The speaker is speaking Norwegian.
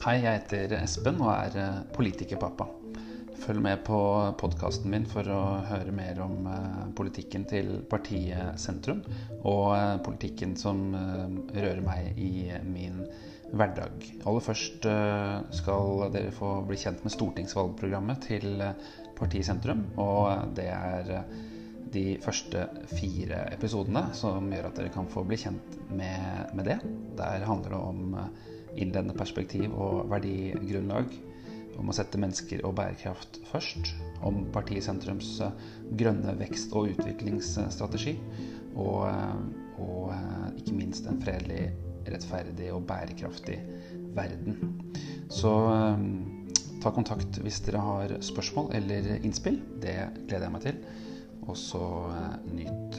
Hei, jeg heter Espen og er eh, politikerpappa. Følg med på podkasten min for å høre mer om eh, politikken til partiet Sentrum, og eh, politikken som rører meg i min hverdag. Aller først skal dere få bli kjent med stortingsvalgprogrammet til partiet Sentrum, og det er de første fire episodene som gjør at dere kan få bli kjent med, med det. Der handler det om innledende perspektiv og verdigrunnlag. Om å sette mennesker og bærekraft først. Om partiet sentrums eh, grønne vekst- og utviklingsstrategi. Og, eh, og eh, ikke minst en fredelig, rettferdig og bærekraftig verden. Så ta kontakt hvis dere har spørsmål eller innspill. Det gleder jeg meg til. Og så nyt